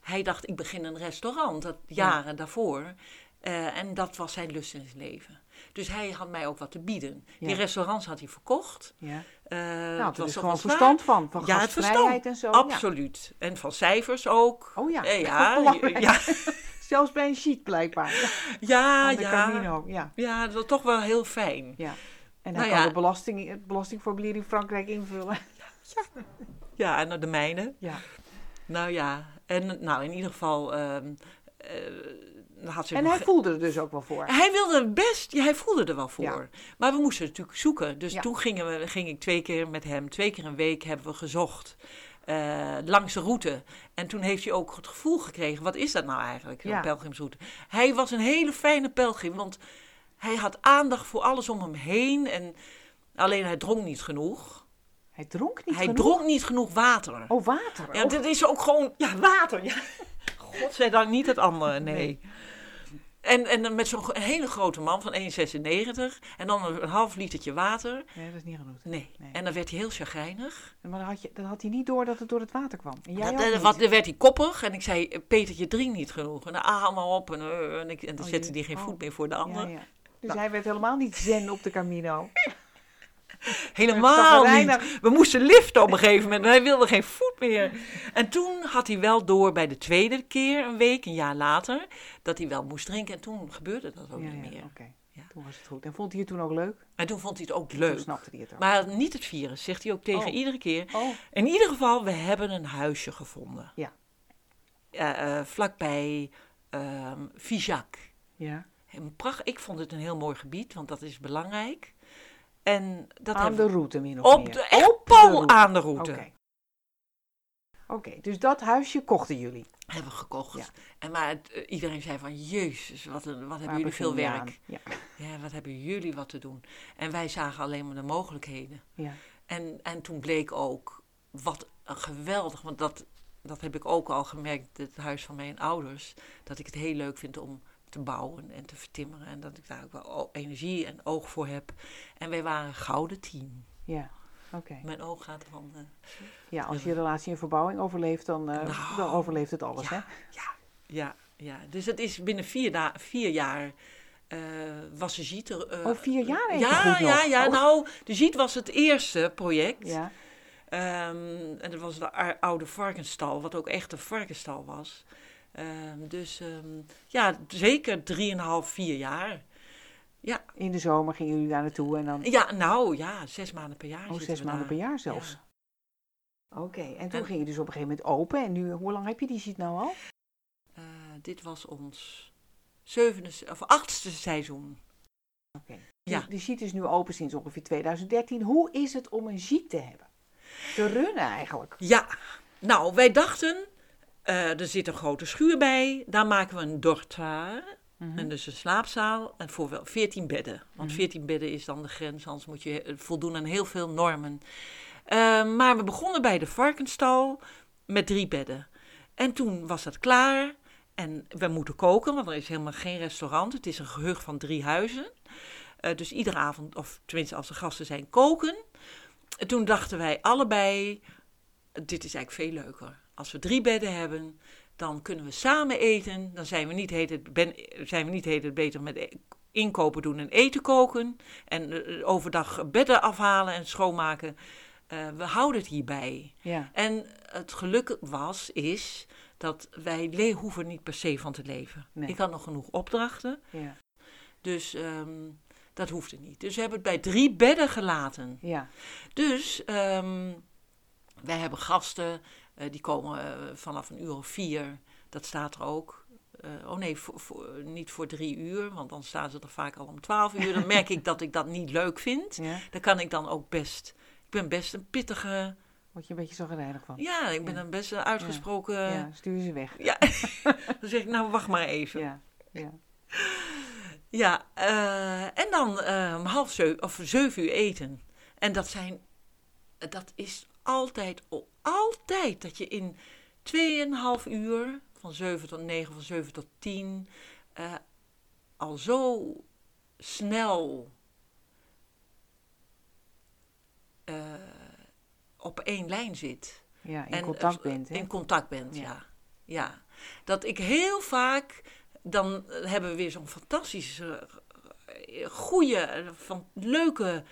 Hij dacht, ik begin een restaurant, dat jaren daarvoor. Eh, en dat was zijn lust in zijn leven. Dus hij had mij ook wat te bieden. Die Ja. restaurants had hij verkocht. Ja. Eh, Nou, het er was toch gewoon verstand van. Van Ja, het verstand. en zo. Ja. Absoluut. En van cijfers ook. Oh ja, Eh, ja, ja, Zelfs bij een sheet blijkbaar. ja, ja. Camino. Ja. Ja, dat was toch wel heel fijn. ja. En hij Nou kan ja. de belasting, het belastingformulier in Frankrijk invullen. Ja, en de mijne. Ja. Nou ja, en nou in ieder geval ehm, eh, had En nog hij voelde er dus ook wel voor. Hij wilde best, ja, hij voelde er wel voor. Ja. Maar we moesten natuurlijk zoeken. Dus Ja. toen gingen we, ging ik twee keer met hem, twee keer een week hebben we gezocht. eh, langs de route. En toen heeft hij ook het gevoel gekregen, wat is dat nou eigenlijk, zo'n Ja. pelgrimsroute. Hij was een hele fijne pelgrim, want hij had aandacht voor alles om hem heen. En alleen hij dronk niet genoeg. Hij dronk niet hij genoeg. dronk niet genoeg water. Oh, water. Ja, Oh. dit is ook gewoon, ja, water. Ja. Godzijdank niet het andere, nee. En, en met zo'n hele grote man van 1,96 en dan een, een half litertje water. Nee, dat is niet genoeg. Nee. Nee. En dan werd hij heel chagrijnig. Maar dan had, je, dan had hij niet door dat het door het water kwam. En jij dan- niet. wat, dan werd hij koppig en ik zei, Peter, je drinkt niet genoeg. En dan ah, maar op. En, eh, en, ik, en dan Oh, zette hij geen Oh. voet meer voor de ander. Ja, ja. Dus hij werd helemaal niet zen op de Camino. Helemaal niet. We moesten liften op een gegeven moment en hij wilde geen voet meer. En toen had hij wel door bij de tweede keer, een week, een jaar later, dat hij wel moest drinken. En toen gebeurde dat ook Ja, niet ja, meer. oké. Ja. Toen was het goed. En vond hij het toen ook leuk? En toen vond hij het ook Toen leuk. snapte hij het ook. Maar niet het virus, zegt hij ook tegen Oh. iedere keer. Oh, In ieder geval, we hebben een huisje gevonden. Ja. Eh, vlakbij Figeac. ja. En pracht, ik vond het een heel mooi gebied, want dat is belangrijk. En dat Aan de route min of op meer. de, echt Op de pal aan de route Oké. Dus dat huisje kochten jullie. hebben we gekocht. Ja. En maar het, eh, iedereen zei van, jezus, wat, een, wat hebben Waar jullie veel werk. Ja. Ja, wat hebben jullie wat te doen. En wij zagen alleen maar de mogelijkheden. ja. En, en toen bleek ook, wat een geweldig, want dat, dat heb ik ook al gemerkt, het huis van mijn ouders, dat ik het heel leuk vind om te bouwen en te vertimmeren. En dat ik daar ook wel energie en oog voor heb. En wij waren een gouden team. Ja, oké. Mijn oog gaat van de... Ja, als je relatie en verbouwing overleeft, dan, eh, Nou, dan overleeft het alles, hè? ja, ja, ja, ja. Dus het is binnen vier, vier jaar eh, was de Giet er... eh, Oh, vier jaar je Ja, goed nog. ja, ja. Oh. Nou, de Giet was het eerste project. Ja, Ehm, en dat was de oude varkensstal, wat ook echt een varkensstal was. Ehm, dus ehm, ja, zeker drieënhalf, vier jaar. Ja, in de zomer gingen jullie daar naartoe en dan... ja, nou ja, zes maanden per jaar. Oh, zes maanden daar. per jaar zelfs. Ja. Oké, en toen En- ging je dus op een gegeven moment open. En nu, hoe lang heb je die ziet nou al? Eh, dit was ons zevende, of achtste seizoen. Oké. Ja. De, de sheet is nu open sinds ongeveer 2013. Hoe is het om een sheet te hebben? Te runnen eigenlijk. Ja, nou, wij dachten, eh, er zit een grote schuur bij, daar maken we een dortoir. Mhm. En dus een slaapzaal en voor wel 14 bedden. Want Mhm. 14 bedden is dan de grens, anders moet je eh, voldoen aan heel veel normen. Eh, maar we begonnen bij de varkensstal met drie bedden. En toen was dat klaar. En we moeten koken, want er is helemaal geen restaurant. Het is een gehucht van drie huizen. Dus iedere avond, of tenminste als er gasten zijn, koken. En toen dachten wij allebei, dit is eigenlijk veel leuker. Als we drie bedden hebben, dan kunnen we samen eten. Dan zijn we niet, heet het, ben, zijn we niet heet het beter met e- inkopen doen en eten koken. En eh, overdag bedden afhalen en schoonmaken. Eh, we houden het hierbij. Ja, En het geluk was, is dat wij le- hoeven niet per se van te leven. Nee. Ik had nog genoeg opdrachten, ja, dus ehm, dat hoefde niet. Dus we hebben het bij drie bedden gelaten. ja. Dus ehm, wij hebben gasten, die komen eh, vanaf een uur of vier. Dat staat er ook. Eh, oh nee, voor, voor- niet voor drie uur, want dan staan ze er vaak al om twaalf uur. Dan merk ik dat ik dat niet leuk vind. ja. Dan kan ik dan ook best... Ik ben best een pittige... Word je een beetje zo gereinig van. Ja, ik ben Ja. een best een uitgesproken... Ja, Ja. stuur ze weg. dan zeg ik, nou wacht maar even. Ja, Ja, ja. eh, en dan eh, om half zeven, of zeven uur eten. En dat zijn... Dat is altijd, altijd dat je in tweeënhalf uur... Van zeven tot negen, van zeven tot tien... eh, al zo snel... eh, op één lijn zit. ja in En, contact eh, bent, hè? In contact bent, Ja. ja. ja. Dat ik heel vaak, dan eh, hebben we weer zo'n fantastische, eh, goede, eh, van leuke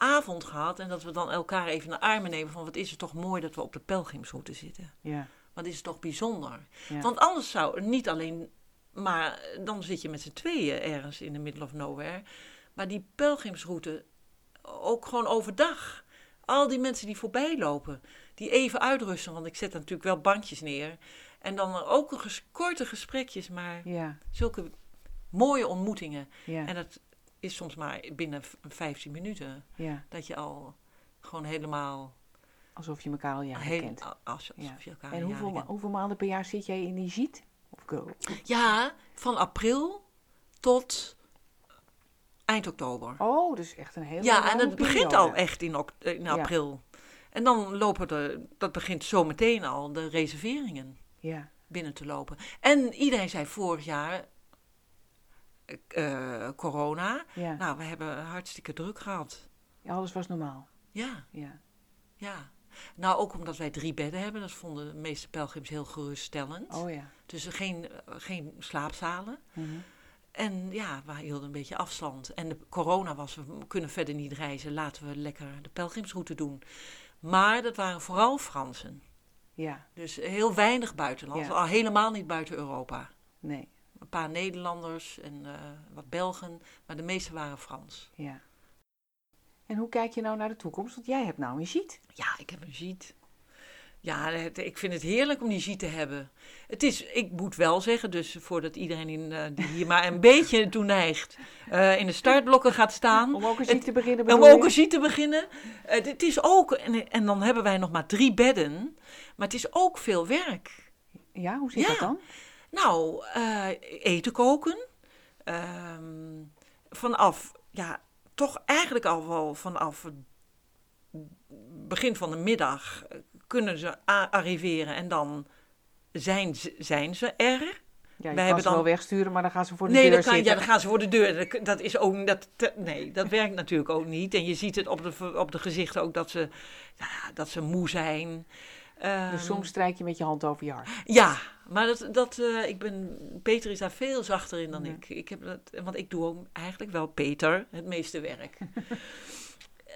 avond gehad. En dat we dan elkaar even de armen nemen van wat is het toch mooi dat we op de pelgrimsroute zitten. Ja, Wat is het toch bijzonder. ja. Want anders zou niet alleen, maar dan zit je met z'n tweeën ergens in the middle of nowhere. Maar die pelgrimsroute, ook gewoon overdag. Al die mensen die voorbij lopen, die even uitrusten, want ik zet natuurlijk wel bankjes neer. En dan ook een ges- korte gesprekjes, maar ja, zulke mooie ontmoetingen. ja, En dat is soms maar binnen v- 15 minuten ja. dat je al gewoon helemaal Alsof je elkaar al jaren heel, kent. als, alsof Ja. je elkaar En hoeveel, ma- hoeveel maanden per jaar zit jij in die ziet? Of go- Ja, van april tot eind oktober. Oh, dus echt een hele ja, en het begint al echt in, in Ja. april. En dan lopen de, dat begint zo meteen al, de reserveringen Ja, binnen te lopen. En iedereen zei vorig jaar, eh, corona, ja. nou, we hebben hartstikke druk gehad. Ja, alles was normaal. Ja, Ja, ja. Nou, ook omdat wij drie bedden hebben, dat vonden de meeste pelgrims heel geruststellend. oh ja. Dus geen, geen slaapzalen. Mhm. En ja, we hielden een beetje afstand. En de corona was, we kunnen verder niet reizen. Laten we lekker de pelgrimsroute doen. Maar dat waren vooral Fransen. Ja, Dus heel weinig buitenland. Ja. Al helemaal niet buiten Europa. nee, Een paar Nederlanders en eh, wat Belgen. Maar de meeste waren Frans. ja. En hoe kijk je nou naar de toekomst? Want jij hebt nou een sheet. Ja, ik heb een jeet. Ja, het- ik vind het heerlijk om die jeet te hebben. Het is, ik moet wel zeggen, dus voordat iedereen in, eh, die hier maar een beetje toe neigt, eh, in de startblokken gaat staan. Om ook een sheet te beginnen. Om ook een sheet te beginnen. Het is ook, en, en dan hebben wij nog maar drie bedden, maar het is ook veel werk. Ja, hoe zit Ja. dat dan? Nou, eh, eten koken. Ehm, vanaf, ja, toch eigenlijk al wel vanaf het begin van de middag eh, kunnen ze arriveren en dan zijn ze, zijn ze er. Ja, je Wij kan hebben ze wel dan- wegsturen, maar dan gaan ze voor de Nee, deur kan, zitten. ja, dan gaan ze voor de deur. Dat, dat is ook, dat, nee, dat werkt natuurlijk ook niet. En je ziet het op de, op de gezichten ook dat ze, ja, dat ze moe zijn. Dus Ehm, soms strijk je met je hand over je hart. ja, maar dat, dat, eh, ik ben, Peter is daar veel zachter in dan Ja. ik. ik heb dat, want ik doe ook eigenlijk wel Peter het meeste werk.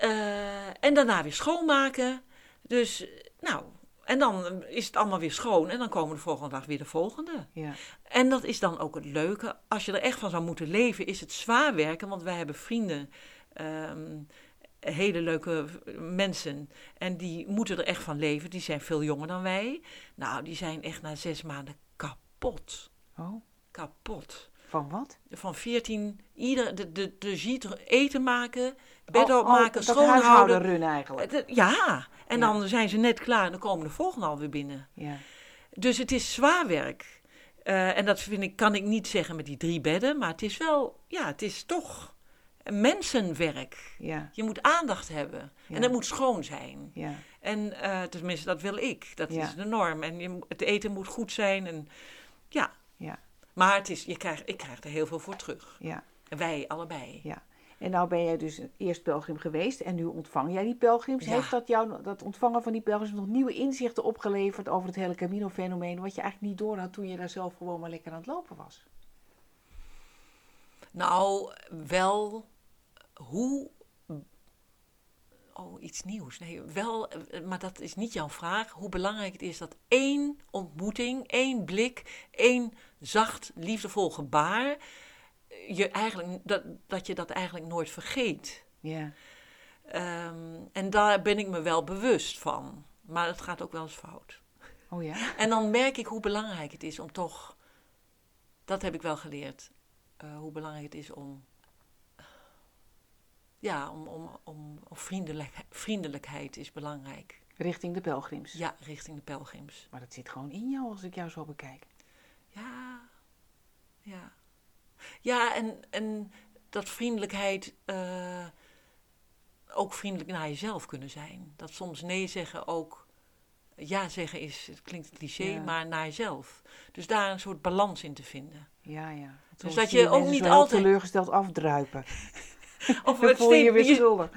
Eh, en daarna weer schoonmaken. Dus, nou, en dan is het allemaal weer schoon. En dan komen de volgende dag weer de volgende. Ja, En dat is dan ook het leuke. Als je er echt van zou moeten leven, is het zwaar werken. Want wij hebben vrienden, ehm, hele leuke mensen. En die moeten er echt van leven. Die zijn veel jonger dan wij. Nou, die zijn echt na zes maanden kapot. oh, Kapot. van wat? Van 14, ieder, de, de, de giet eten maken, bed Oh, opmaken, oh, schoonhouden. huishouden eigenlijk. Ja, en Ja. dan zijn ze net klaar en dan komen de volgende alweer binnen. Ja, Dus het is zwaar werk. Eh, en dat vind ik, kan ik niet zeggen met die drie bedden, maar het is wel, ja, het is toch mensenwerk. ja, Je moet aandacht hebben Ja. en het moet schoon zijn. ja. En eh, tenminste, dat wil ik. Dat is de norm. En je, het eten moet goed zijn. En, ja. Ja. Maar het is, je krijgt, ik krijg er heel veel voor terug. ja. Wij allebei. Ja. En nou ben jij dus eerst pelgrim geweest en nu ontvang jij die pelgrims. Heeft dat jou, dat ontvangen van die pelgrims, nog nieuwe inzichten opgeleverd over het hele Camino-fenomeen, wat je eigenlijk niet door had toen je daar zelf gewoon maar lekker aan het lopen was? Nou, wel hoe. Oh, iets nieuws. Nee, wel, eh, maar dat is niet jouw vraag. Hoe belangrijk het is dat één ontmoeting, één blik, één zacht, liefdevol gebaar. eh, Je eigenlijk, dat, dat je dat eigenlijk nooit vergeet. Ja, Ehm, en daar ben ik me wel bewust van. Maar het gaat ook wel eens fout. oh ja? En dan merk ik hoe belangrijk het is om toch. Dat heb ik wel geleerd. eh, hoe belangrijk het is om. Ja, om, om, om, om vriendelijk, vriendelijkheid is belangrijk. Richting de pelgrims. Ja, richting de pelgrims. Maar dat zit gewoon in jou als ik jou zo bekijk. Ja, ja. Ja, en, en dat vriendelijkheid. eh, ook vriendelijk naar jezelf kunnen zijn. Dat soms nee zeggen ook. Ja zeggen is, het klinkt cliché, Ja. maar naar jezelf. Dus daar een soort balans in te vinden. Ja, ja. Dus dat je ook niet altijd- teleurgesteld afdruipen. Of Dan voel je weer schuldig.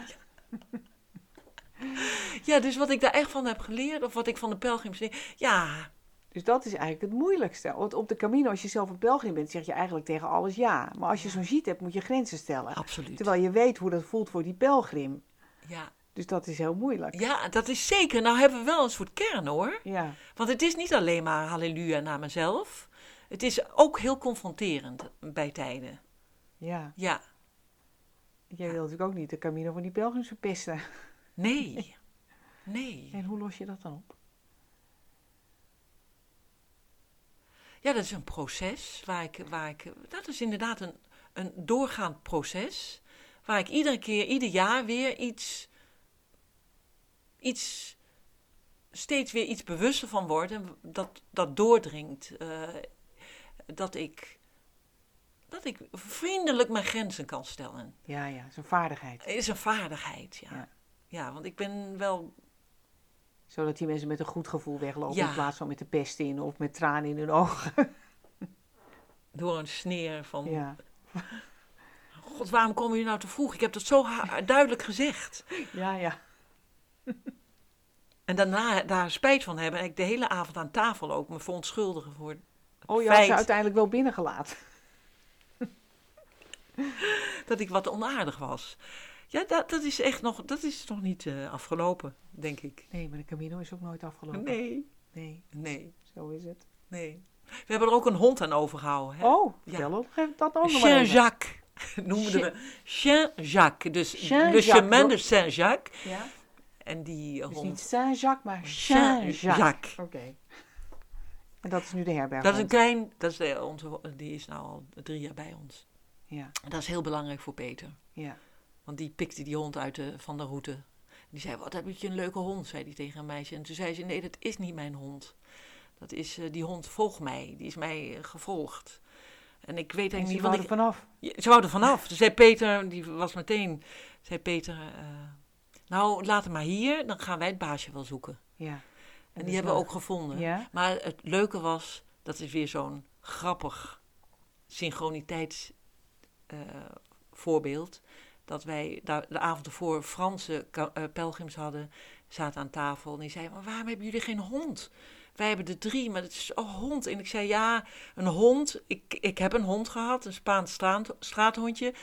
Ja, dus wat ik daar echt van heb geleerd, of wat ik van de pelgrims leer. Ja, Dus dat is eigenlijk het moeilijkste. Want op de Camino, als je zelf een pelgrim bent, zeg je eigenlijk tegen alles ja. Maar als je zo'n ziet hebt, moet je grenzen stellen. absoluut. Terwijl je weet hoe dat voelt voor die pelgrim. Ja. Dus dat is heel moeilijk. ja, dat is zeker. Nou hebben we wel een soort kern hoor. Ja, Want het is niet alleen maar halleluja naar mezelf. Het is ook heel confronterend bij tijden. ja. Ja, Jij wil natuurlijk ook niet de Camino van die pelgrims verpesten. nee. Nee. En hoe los je dat dan op? Ja, dat is een proces waar ik. Waar ik dat is inderdaad een, een doorgaand proces. Waar ik iedere keer, ieder jaar weer iets. iets steeds weer iets bewuster van word. En dat, dat doordringt. eh, dat ik. Dat ik vriendelijk mijn grenzen kan stellen. Ja, ja, zo'n vaardigheid. Is een vaardigheid, ja. Ja. ja. want ik ben wel. Zodat die mensen met een goed gevoel weglopen Ja. in plaats van met de pest in of met tranen in hun ogen. door een sneer van. Ja, God, waarom komen jullie nou te vroeg? Ik heb dat zo duidelijk gezegd. ja, ja. En daarna daar spijt van hebben. En ik de hele avond aan tafel ook me verontschuldigen voor. het Oh, je had ze uiteindelijk wel binnengelaten. dat ik wat onaardig was. Ja, dat, dat is echt nog, dat is nog niet eh, afgelopen, denk ik. Nee, maar de Camino is ook nooit afgelopen. Nee, Nee, nee, zo is het. nee. We hebben er ook een hond aan overgehouden. Hè? Oh, Ja. vertel ook dat. Saint-Jacques noemden we. Saint-Jacques. Dus Le Saint-Jacques, Chemin de Saint-Jacques. Ja? En die Dus hond. niet Saint-Jacques, maar Saint-Jacques. Saint-Jacques. Oké. En dat is nu de herberg. Dat is een klein, dat is de, onze, die is nou al drie jaar bij ons. Ja, dat is heel belangrijk voor Peter. ja. Want die pikte die hond uit de, van de route. Die zei, wat heb je een leuke hond, zei hij tegen een meisje. En toen zei ze, nee, dat is niet mijn hond. Dat is, eh, die hond volgt mij, die is mij eh, gevolgd. En ik weet En eigenlijk niet, er vanaf. Ja, ze wou er vanaf. Toen zei Peter, die was meteen, zei Peter, eh, nou laat hem maar hier, dan gaan wij het baasje wel zoeken. Ja. En dus die hebben we ook gevonden. Ja? Maar het leuke was, dat is weer zo'n grappig synchroniteitsvoorbeeld. voorbeeld. dat wij daar de avond ervoor Franse eh, pelgrims hadden, zaten aan tafel. En die zeiden, maar waarom hebben jullie geen hond? Wij hebben er drie, maar het is een hond. En ik zei, ja, een hond. Ik, ik heb een hond gehad, een Spaans straat, straathondje.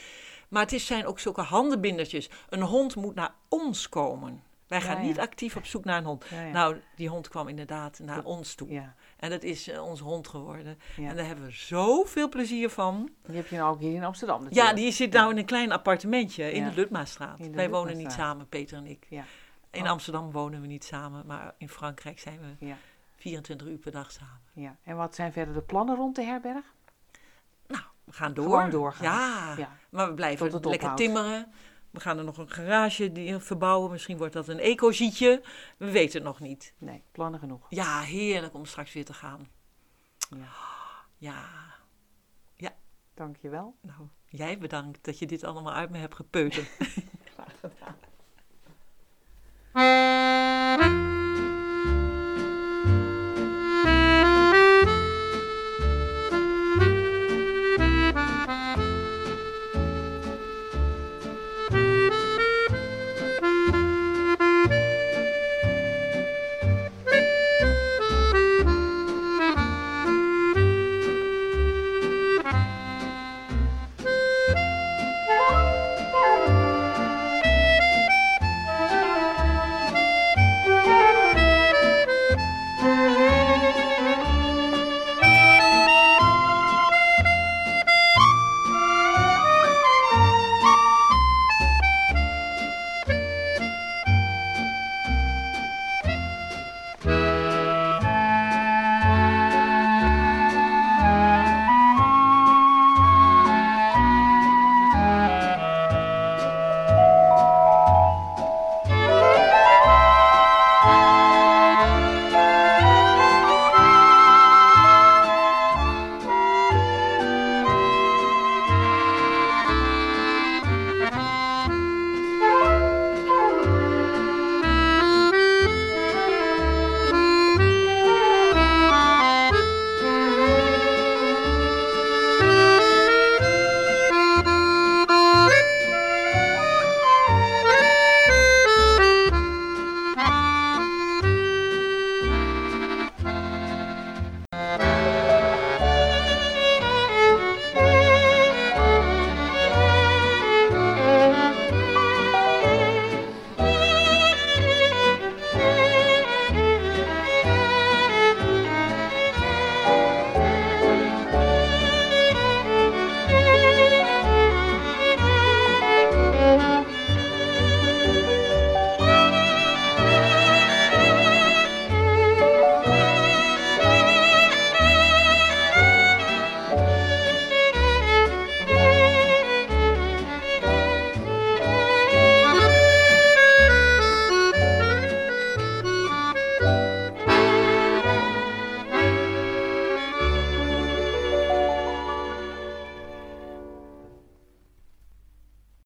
Maar het is, zijn ook zulke handenbindertjes. Een hond moet naar ons komen. Wij gaan ja. niet actief op zoek naar een hond. Ja. Nou, die hond kwam inderdaad naar ons toe. En dat is eh, onze hond geworden. ja. En daar hebben we zoveel plezier van. Die heb je nou ook hier in Amsterdam natuurlijk. Ja, die zit nou in een klein appartementje in de. In de Wij wonen niet samen, Peter en ik. Ja. In Oh. Amsterdam wonen we niet samen, maar in Frankrijk zijn we Ja, 24 uur per dag samen. ja. En wat zijn verder de plannen rond de herberg? Nou, we gaan door. Gewoon doorgaan. Ja, Ja. maar we blijven lekker timmeren. We gaan er nog een garage verbouwen. Misschien wordt dat een ecozietje. We weten het nog niet. Nee, plannen genoeg. Ja, heerlijk om straks weer te gaan. Ja. Ja. ja. Dank je wel. Nou, jij bedankt dat je dit allemaal uit me hebt gepeuterd. Graag gedaan.